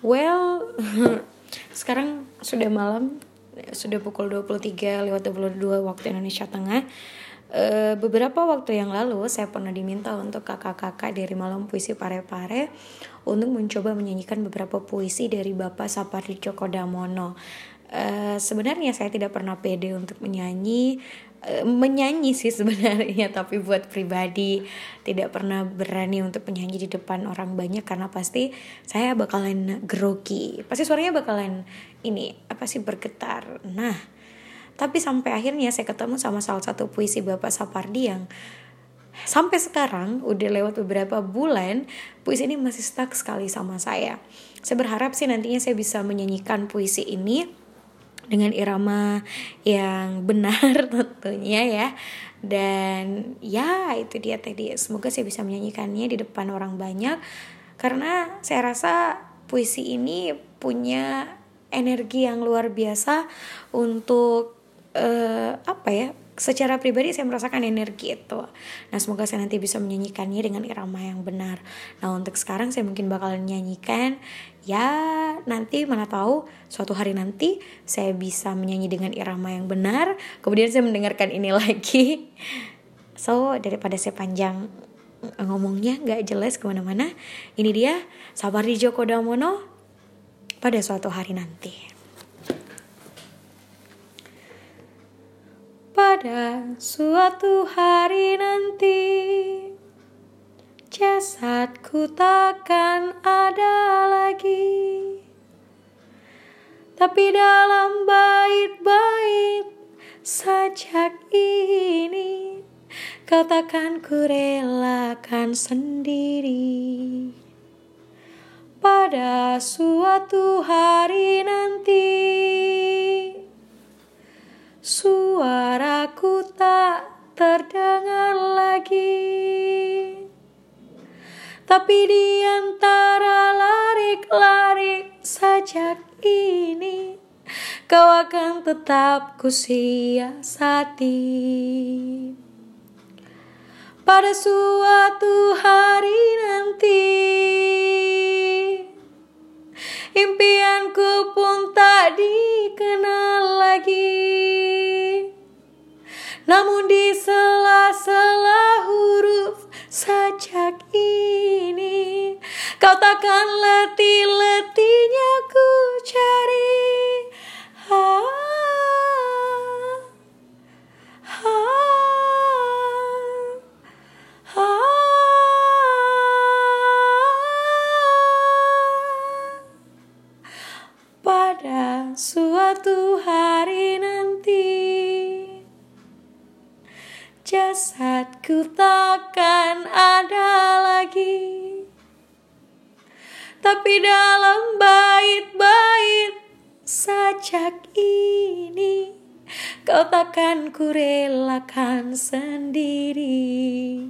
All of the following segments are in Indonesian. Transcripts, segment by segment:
Well, sekarang sudah malam, sudah pukul 23 lewat 22 waktu Indonesia Tengah. Uh, beberapa waktu yang lalu saya pernah diminta untuk kakak-kakak dari Malam Puisi Pare-Pare untuk mencoba menyanyikan beberapa puisi dari Bapak Sapardi Djoko Damono. Uh, sebenarnya saya tidak pernah pede untuk menyanyi. Uh, menyanyi sih sebenarnya tapi buat pribadi tidak pernah berani untuk menyanyi di depan orang banyak karena pasti saya bakalan grogi. Pasti suaranya bakalan ini apa sih bergetar. Nah tapi sampai akhirnya saya ketemu sama salah satu puisi Bapak Sapardi yang sampai sekarang udah lewat beberapa bulan puisi ini masih stuck sekali sama saya. Saya berharap sih nantinya saya bisa menyanyikan puisi ini dengan irama yang benar tentunya ya. Dan ya itu dia tadi. Semoga saya bisa menyanyikannya di depan orang banyak. Karena saya rasa puisi ini punya energi yang luar biasa untuk uh, apa ya secara pribadi saya merasakan energi itu. Nah semoga saya nanti bisa menyanyikannya dengan irama yang benar. Nah untuk sekarang saya mungkin bakalan nyanyikan ya nanti mana tahu suatu hari nanti saya bisa menyanyi dengan irama yang benar. Kemudian saya mendengarkan ini lagi. So daripada saya panjang ngomongnya nggak jelas ke mana-mana, ini dia Sabardi Djoko Damono pada suatu hari nanti. Pada suatu hari nanti. Jasadku takkan ada lagi. Tapi dalam bait-bait sajak ini kau takkan ku relakan sendiri. Pada suatu hari nanti Suaraku lagi. Tapi di antara larik-larik sajak ini Kau akan tetap kusiasati. Pada suatu hari nanti Impianku pun tak dikenal lagi. Namun di Kau takkan letih-letihnya ku cari. Ah, ah, ah. Pada suatu hari nanti jasadku takkan ada lagi Tapi dalam bait-bait sajak ini Kau takkan kurelakan sendiri.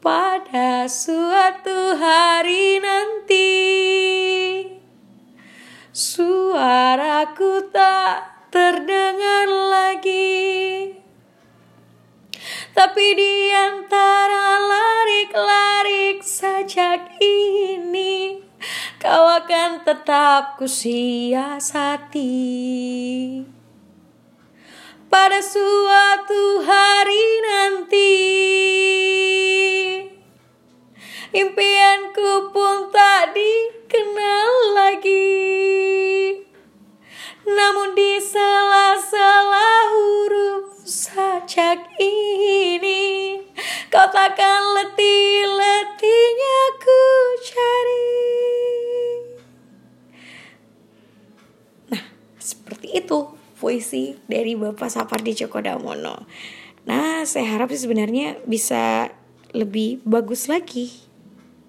Pada suatu hari nanti Suaraku tak terdengar lagi. Tapi di antara larik-larik sajak ini Kau akan tetap kusiasati. Pada suatu hari nanti Impianku pun tak dikenal lagi. Namun di sela-sela huruf sajak ini Kau takkan letih-letihnya puisi dari Bapak Sapardi Djoko Damono Nah saya harap sih sebenarnya bisa lebih bagus lagi.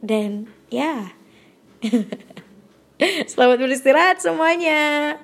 Dan ya. Selamat beristirahat semuanya